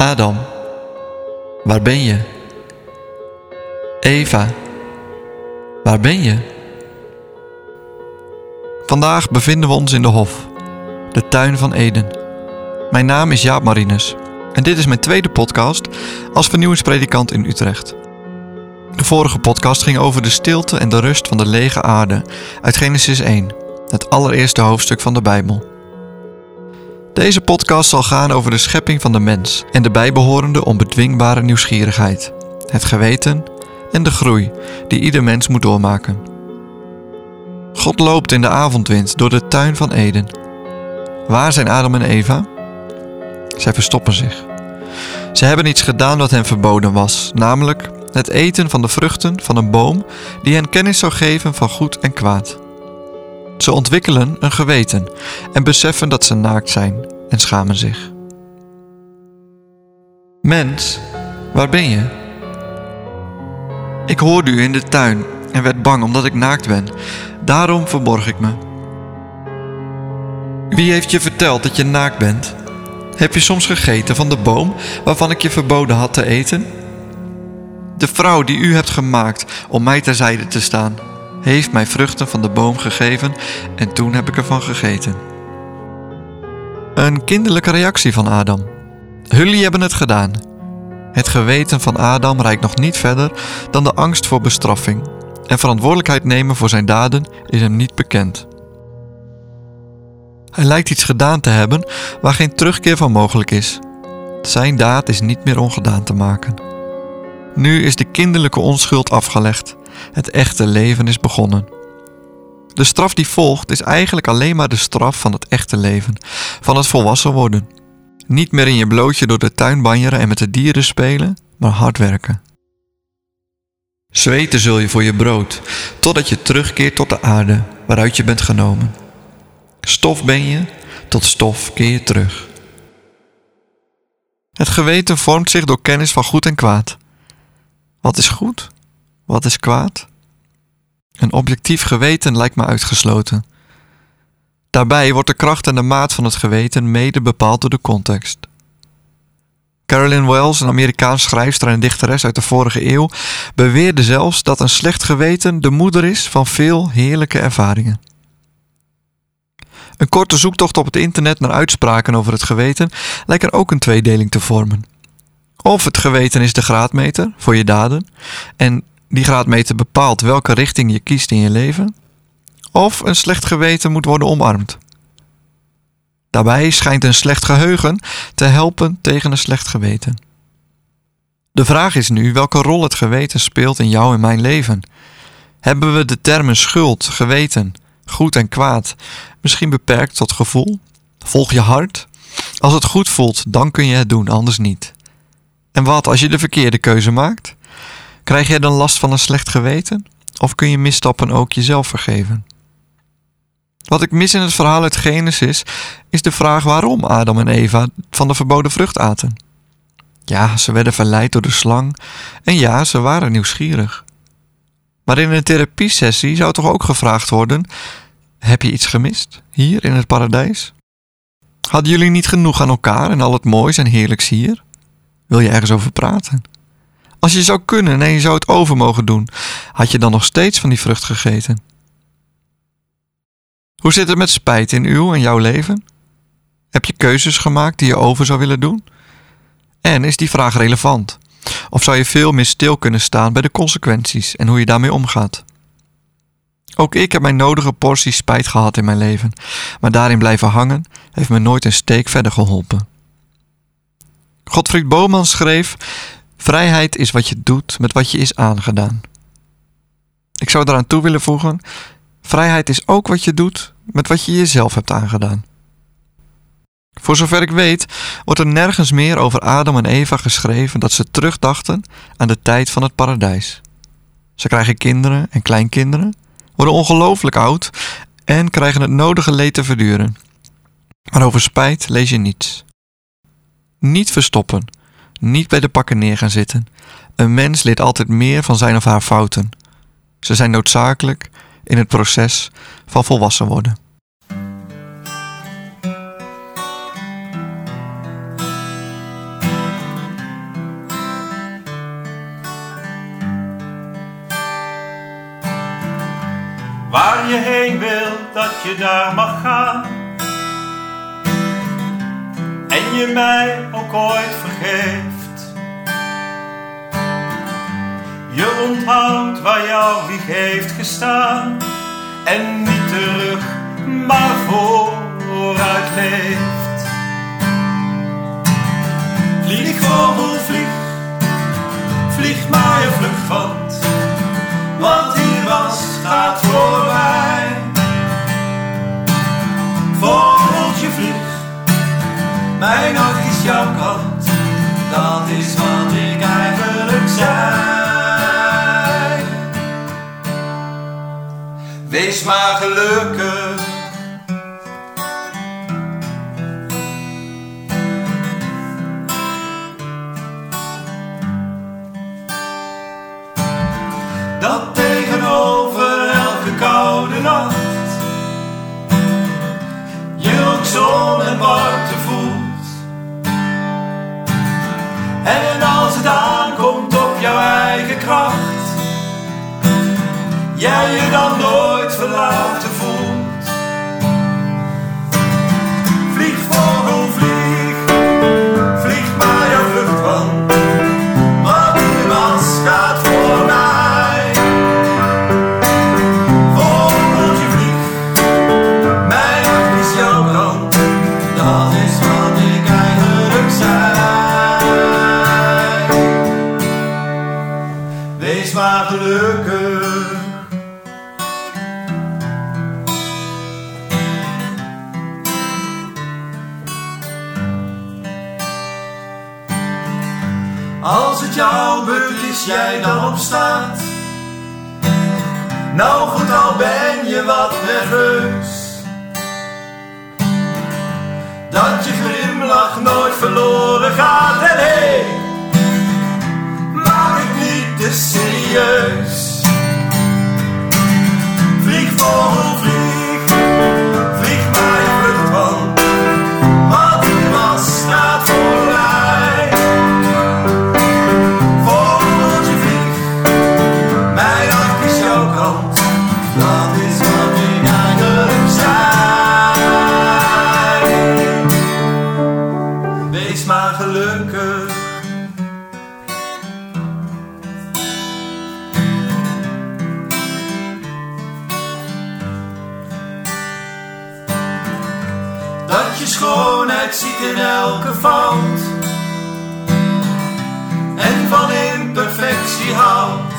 Adam, waar ben je? Eva, waar ben je? Vandaag bevinden we ons in de Hof, de tuin van Eden. Mijn naam is Jaap Marinus en dit is mijn tweede podcast als vernieuwingspredikant in Utrecht. De vorige podcast ging over de stilte en de rust van de lege aarde uit Genesis 1, het allereerste hoofdstuk van de Bijbel. Deze podcast zal gaan over de schepping van de mens en de bijbehorende onbedwingbare nieuwsgierigheid, het geweten en de groei die ieder mens moet doormaken. God loopt in de avondwind door de tuin van Eden. Waar zijn Adam en Eva? Zij verstoppen zich. Ze hebben iets gedaan wat hen verboden was, namelijk het eten van de vruchten van een boom die hen kennis zou geven van goed en kwaad. Ze ontwikkelen een geweten en beseffen dat ze naakt zijn en schamen zich. Mens, waar ben je? Ik hoorde u in de tuin en werd bang omdat ik naakt ben. Daarom verborg ik me. Wie heeft je verteld dat je naakt bent? Heb je soms gegeten van de boom waarvan ik je verboden had te eten? De vrouw die u hebt gemaakt om mij terzijde te staan, heeft mij vruchten van de boom gegeven en toen heb ik ervan gegeten. Een kinderlijke reactie van Adam. Jullie hebben het gedaan. Het geweten van Adam reikt nog niet verder dan de angst voor bestraffing en verantwoordelijkheid nemen voor zijn daden is hem niet bekend. Hij lijkt iets gedaan te hebben waar geen terugkeer van mogelijk is. Zijn daad is niet meer ongedaan te maken. Nu is de kinderlijke onschuld afgelegd. Het echte leven is begonnen. De straf die volgt is eigenlijk alleen maar de straf van het echte leven, van het volwassen worden. Niet meer in je blootje door de tuin banjeren en met de dieren spelen, maar hard werken. Zweten zul je voor je brood, totdat je terugkeert tot de aarde waaruit je bent genomen. Stof ben je, tot stof keer je terug. Het geweten vormt zich door kennis van goed en kwaad. Wat is goed? Wat is kwaad? Een objectief geweten lijkt me uitgesloten. Daarbij wordt de kracht en de maat van het geweten mede bepaald door de context. Carolyn Wells, een Amerikaans schrijfster en dichteres uit de vorige eeuw, beweerde zelfs dat een slecht geweten de moeder is van veel heerlijke ervaringen. Een korte zoektocht op het internet naar uitspraken over het geweten lijkt er ook een tweedeling te vormen. Of het geweten is de graadmeter voor je daden en die graadmeter bepaalt welke richting je kiest in je leven, of een slecht geweten moet worden omarmd. Daarbij schijnt een slecht geheugen te helpen tegen een slecht geweten. De vraag is nu welke rol het geweten speelt in jou en mijn leven. Hebben we de termen schuld, geweten, goed en kwaad misschien beperkt tot gevoel? Volg je hart? Als het goed voelt, dan kun je het doen, anders niet. En wat als je de verkeerde keuze maakt? Krijg jij dan last van een slecht geweten? Of kun je misstappen ook jezelf vergeven? Wat ik mis in het verhaal uit Genesis is de vraag waarom Adam en Eva van de verboden vrucht aten. Ja, ze werden verleid door de slang en ja, ze waren nieuwsgierig. Maar in een therapiesessie zou toch ook gevraagd worden: heb je iets gemist hier in het paradijs? Hadden jullie niet genoeg aan elkaar en al het moois en heerlijks hier? Wil je ergens over praten? Als je zou kunnen en je zou het over mogen doen, had je dan nog steeds van die vrucht gegeten? Hoe zit het met spijt in uw en jouw leven? Heb je keuzes gemaakt die je over zou willen doen? En is die vraag relevant? Of zou je veel meer stil kunnen staan bij de consequenties en hoe je daarmee omgaat? Ook ik heb mijn nodige portie spijt gehad in mijn leven, maar daarin blijven hangen heeft me nooit een steek verder geholpen. Godfried Boman schreef: Vrijheid is wat je doet met wat je is aangedaan. Ik zou eraan toe willen voegen: Vrijheid is ook wat je doet met wat je jezelf hebt aangedaan. Voor zover ik weet, wordt er nergens meer over Adam en Eva geschreven dat ze terugdachten aan de tijd van het paradijs. Ze krijgen kinderen en kleinkinderen, worden ongelooflijk oud en krijgen het nodige leed te verduren. Maar over spijt lees je niets. Niet verstoppen, niet bij de pakken neer gaan zitten. Een mens leert altijd meer van zijn of haar fouten. Ze zijn noodzakelijk in het proces van volwassen worden. Waar je heen wilt dat je daar mag gaan en je mij ook ooit vergeeft. Je onthoudt waar jouw wieg heeft gestaan. En niet terug, Wees maar gelukkig. Dat tegenover elke koude nacht je ook zon en warmte jij dan opstaat. Nou goed, al ben je wat nerveus. Dat je glimlach nooit verloren gaat. En hé, hey, maak het niet te serieus. Vlieg vlieg, vlieg schoonheid ziet in elke fout en van imperfectie houdt.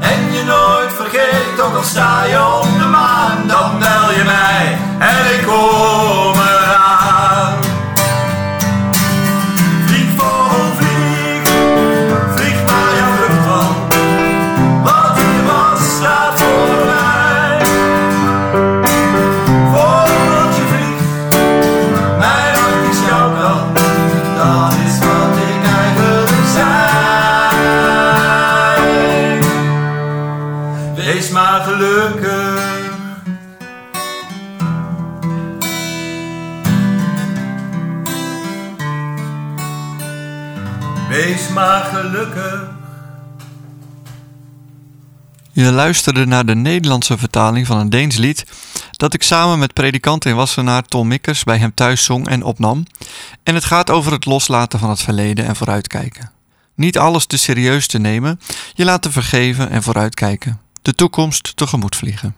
En je nooit vergeet, ook al sta je op de maan, dan bel je mij en ik kom. Je luisterde naar de Nederlandse vertaling van een Deens lied dat ik samen met predikant in Wassenaar Tom Mikkers bij hem thuis zong en opnam. En het gaat over het loslaten van het verleden en vooruitkijken. Niet alles te serieus te nemen, je laten vergeven en vooruitkijken. De toekomst tegemoet vliegen.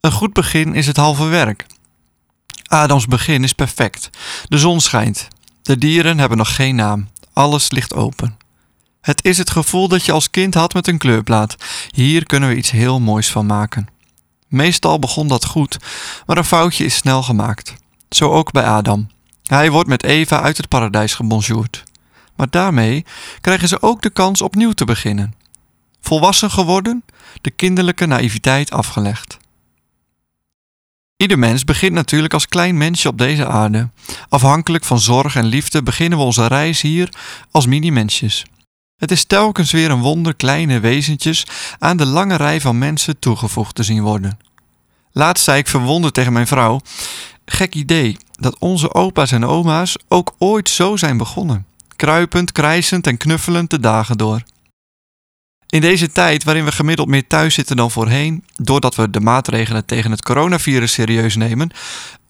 Een goed begin is het halve werk. Adams begin is perfect. De zon schijnt. De dieren hebben nog geen naam. Alles ligt open. Het is het gevoel dat je als kind had met een kleurplaat. Hier kunnen we iets heel moois van maken. Meestal begon dat goed, maar een foutje is snel gemaakt. Zo ook bij Adam. Hij wordt met Eva uit het paradijs gebonjourd. Maar daarmee krijgen ze ook de kans opnieuw te beginnen. Volwassen geworden, de kinderlijke naïviteit afgelegd. Ieder mens begint natuurlijk als klein mensje op deze aarde. Afhankelijk van zorg en liefde beginnen we onze reis hier als mini-mensjes. Het is telkens weer een wonder kleine wezentjes aan de lange rij van mensen toegevoegd te zien worden. Laatst zei ik verwonderd tegen mijn vrouw: Gek idee dat onze opa's en oma's ook ooit zo zijn begonnen, kruipend, krijsend en knuffelend de dagen door. In deze tijd waarin we gemiddeld meer thuis zitten dan voorheen, doordat we de maatregelen tegen het coronavirus serieus nemen,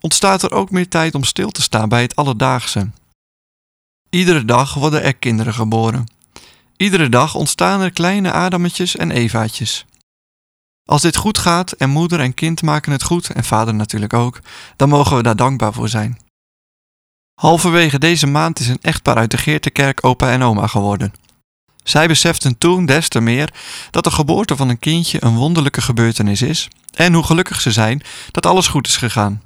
ontstaat er ook meer tijd om stil te staan bij het alledaagse. Iedere dag worden er kinderen geboren. Iedere dag ontstaan er kleine Adammetjes en Evaatjes. Als dit goed gaat en moeder en kind maken het goed, en vader natuurlijk ook, dan mogen we daar dankbaar voor zijn. Halverwege deze maand is een echtpaar uit de Geertekerk opa en oma geworden. Zij beseften toen des te meer dat de geboorte van een kindje een wonderlijke gebeurtenis is en hoe gelukkig ze zijn dat alles goed is gegaan.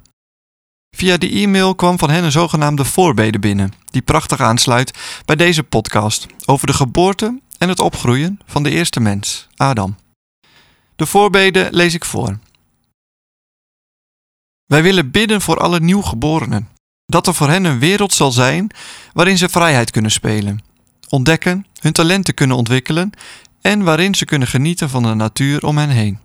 Via die e-mail kwam van hen een zogenaamde voorbede binnen, die prachtig aansluit bij deze podcast over de geboorte en het opgroeien van de eerste mens, Adam. De voorbede lees ik voor. Wij willen bidden voor alle nieuwgeborenen, dat er voor hen een wereld zal zijn waarin ze vrijheid kunnen spelen, ontdekken, hun talenten kunnen ontwikkelen en waarin ze kunnen genieten van de natuur om hen heen.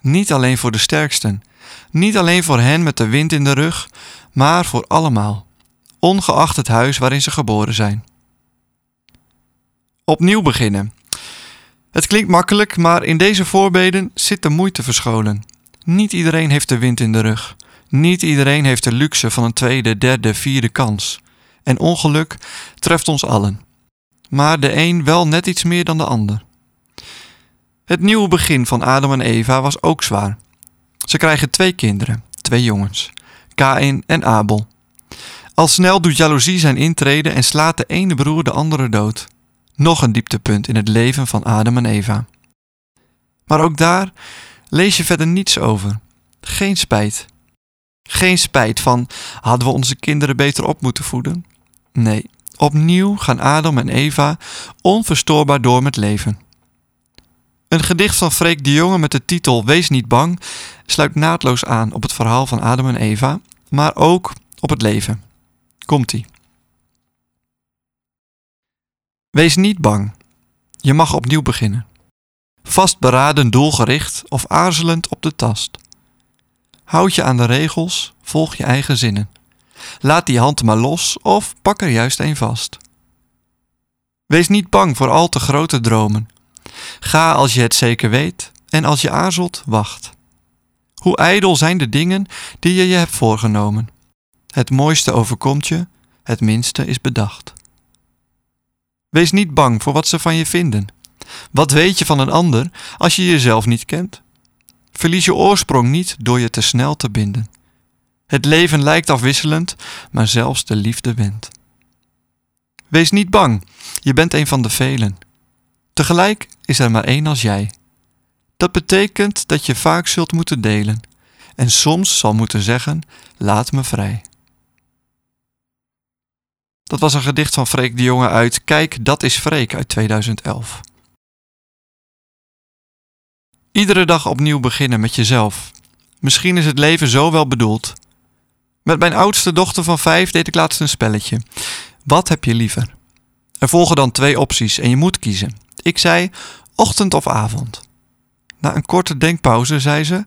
Niet alleen voor de sterksten, niet alleen voor hen met de wind in de rug, maar voor allemaal, ongeacht het huis waarin ze geboren zijn. Opnieuw beginnen. Het klinkt makkelijk, maar in deze voorbeden zit de moeite verscholen. Niet iedereen heeft de wind in de rug. Niet iedereen heeft de luxe van een tweede, derde, vierde kans. En ongeluk treft ons allen. Maar de een wel net iets meer dan de ander. Het nieuwe begin van Adam en Eva was ook zwaar. Ze krijgen twee kinderen, twee jongens, Kain en Abel. Al snel doet jaloezie zijn intrede en slaat de ene broer de andere dood. Nog een dieptepunt in het leven van Adam en Eva. Maar ook daar lees je verder niets over. Geen spijt. Geen spijt van hadden we onze kinderen beter op moeten voeden? Nee, opnieuw gaan Adam en Eva onverstoorbaar door met leven. Een gedicht van Freek de Jonge met de titel Wees niet bang sluit naadloos aan op het verhaal van Adam en Eva, maar ook op het leven. Komt-ie. Wees niet bang. Je mag opnieuw beginnen. Vastberaden, doelgericht of aarzelend op de tast. Houd je aan de regels, volg je eigen zinnen. Laat die hand maar los of pak er juist een vast. Wees niet bang voor al te grote dromen. Ga als je het zeker weet en als je aarzelt, wacht. Hoe ijdel zijn de dingen die je je hebt voorgenomen. Het mooiste overkomt je, het minste is bedacht. Wees niet bang voor wat ze van je vinden. Wat weet je van een ander als je jezelf niet kent? Verlies je oorsprong niet door je te snel te binden. Het leven lijkt afwisselend, maar zelfs de liefde wint. Wees niet bang, je bent een van de velen. Tegelijk is er maar één als jij. Dat betekent dat je vaak zult moeten delen en soms zal moeten zeggen: laat me vrij. Dat was een gedicht van Freek de Jonge uit Kijk, dat is Freek uit 2011. Iedere dag opnieuw beginnen met jezelf. Misschien is het leven zo wel bedoeld. Met mijn oudste dochter van vijf deed ik laatst een spelletje. Wat heb je liever? Er volgen dan twee opties en je moet kiezen. Ik zei ochtend of avond. Na een korte denkpauze zei ze: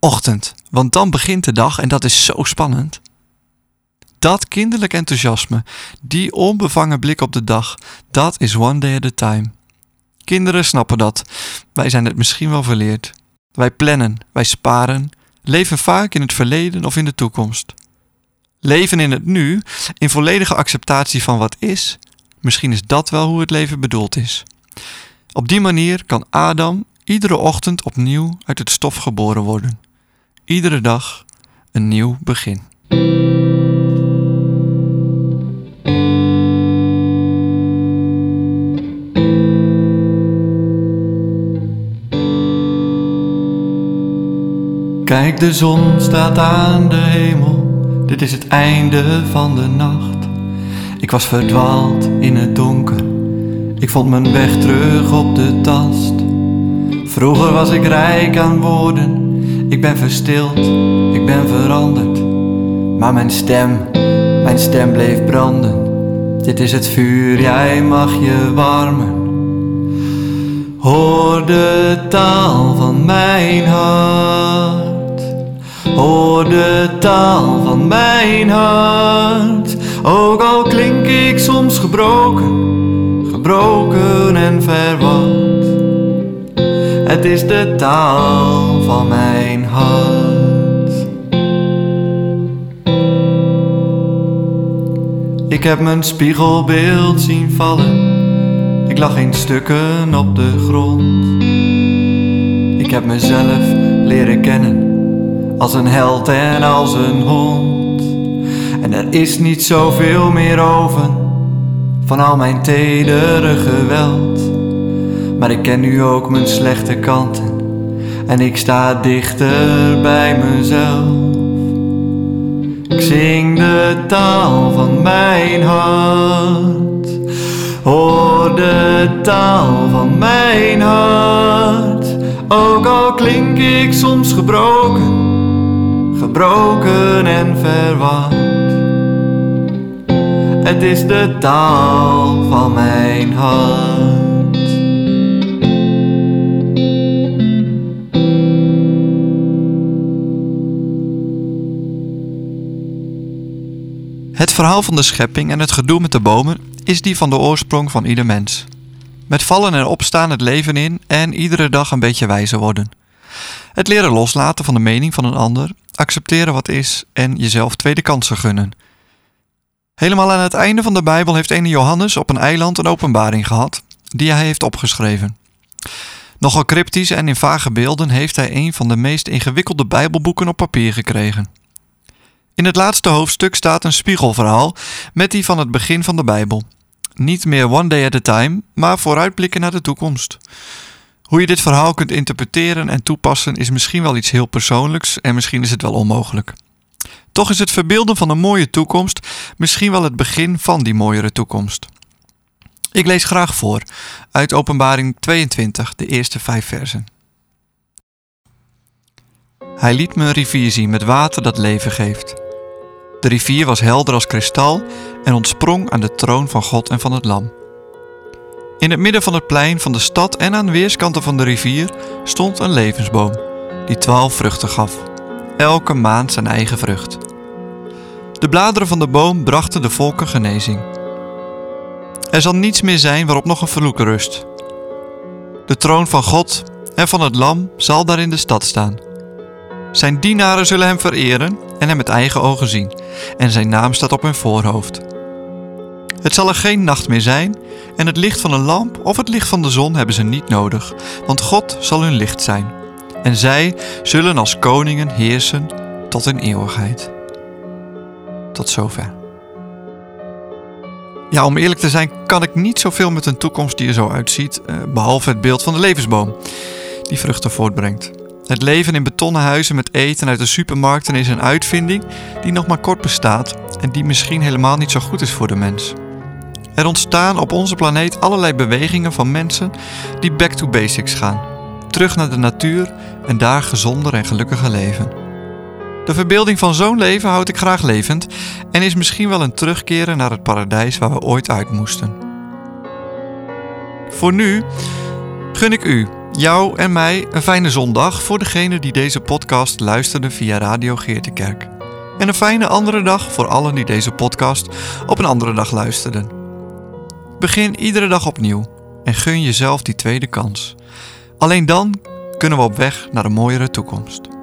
Ochtend, want dan begint de dag en dat is zo spannend. Dat kinderlijk enthousiasme, die onbevangen blik op de dag, dat is one day at a time. Kinderen snappen dat. Wij zijn het misschien wel verleerd. Wij plannen, wij sparen, leven vaak in het verleden of in de toekomst. Leven in het nu, in volledige acceptatie van wat is, misschien is dat wel hoe het leven bedoeld is. Op die manier kan Adam iedere ochtend opnieuw uit het stof geboren worden. Iedere dag een nieuw begin. Kijk, de zon staat aan de hemel. Dit is het einde van de nacht. Ik was verdwaald in het donker. Ik vond mijn weg terug op de tast. Vroeger was ik rijk aan woorden. Ik ben verstild, ik ben veranderd. Maar mijn stem, mijn stem bleef branden. Dit is het vuur, jij mag je warmen. Hoor de taal van mijn hart. Hoor de taal van mijn hart. Ook al klink ik soms gebroken, gebroken en verward. Het is de taal van mijn hart. Ik heb mijn spiegelbeeld zien vallen. Ik lag in stukken op de grond. Ik heb mezelf leren kennen als een held en als een hond. En er is niet zoveel meer over van al mijn tedere geweld. Maar ik ken nu ook mijn slechte kanten en ik sta dichter bij mezelf. Ik zing de taal van mijn hart. Hoor de taal van mijn hart. Ook al klink ik soms gebroken, gebroken en verward. Het is de taal van mijn hart. Het verhaal van de schepping en het gedoe met de bomen is die van de oorsprong van ieder mens. Met vallen en opstaan het leven in en iedere dag een beetje wijzer worden. Het leren loslaten van de mening van een ander, accepteren wat is en jezelf tweede kansen gunnen. Helemaal aan het einde van de Bijbel heeft ene Johannes op een eiland een openbaring gehad, die hij heeft opgeschreven. Nogal cryptisch en in vage beelden heeft hij een van de meest ingewikkelde Bijbelboeken op papier gekregen. In het laatste hoofdstuk staat een spiegelverhaal met die van het begin van de Bijbel. Niet meer one day at a time, maar vooruitblikken naar de toekomst. Hoe je dit verhaal kunt interpreteren en toepassen is misschien wel iets heel persoonlijks en misschien is het wel onmogelijk. Toch is het verbeelden van een mooie toekomst misschien wel het begin van die mooiere toekomst. Ik lees graag voor uit Openbaring 22, de eerste vijf versen. Hij liet me een rivier zien met water dat leven geeft. De rivier was helder als kristal en ontsprong aan de troon van God en van het Lam. In het midden van het plein van de stad en aan weerskanten van de rivier stond een levensboom, die twaalf vruchten gaf, elke maand zijn eigen vrucht. De bladeren van de boom brachten de volken genezing. Er zal niets meer zijn waarop nog een vloek rust. De troon van God en van het Lam zal daar in de stad staan. Zijn dienaren zullen hem vereren en hem met eigen ogen zien, en zijn naam staat op hun voorhoofd. Het zal er geen nacht meer zijn, en het licht van een lamp of het licht van de zon hebben ze niet nodig, want God zal hun licht zijn. En zij zullen als koningen heersen tot in eeuwigheid. Tot zover. Ja, om eerlijk te zijn kan ik niet zoveel met een toekomst die er zo uitziet, eh, behalve het beeld van de levensboom, die vruchten voortbrengt. Het leven in betonnen huizen met eten uit de supermarkten is een uitvinding die nog maar kort bestaat en die misschien helemaal niet zo goed is voor de mens. Er ontstaan op onze planeet allerlei bewegingen van mensen die back to basics gaan, terug naar de natuur en daar gezonder en gelukkiger leven. De verbeelding van zo'n leven houd ik graag levend en is misschien wel een terugkeren naar het paradijs waar we ooit uit moesten. Voor nu gun ik u jou en mij een fijne zondag voor degene die deze podcast luisterde via Radio Geertekerk. En een fijne andere dag voor allen die deze podcast op een andere dag luisterden. Begin iedere dag opnieuw en gun jezelf die tweede kans. Alleen dan kunnen we op weg naar een mooiere toekomst.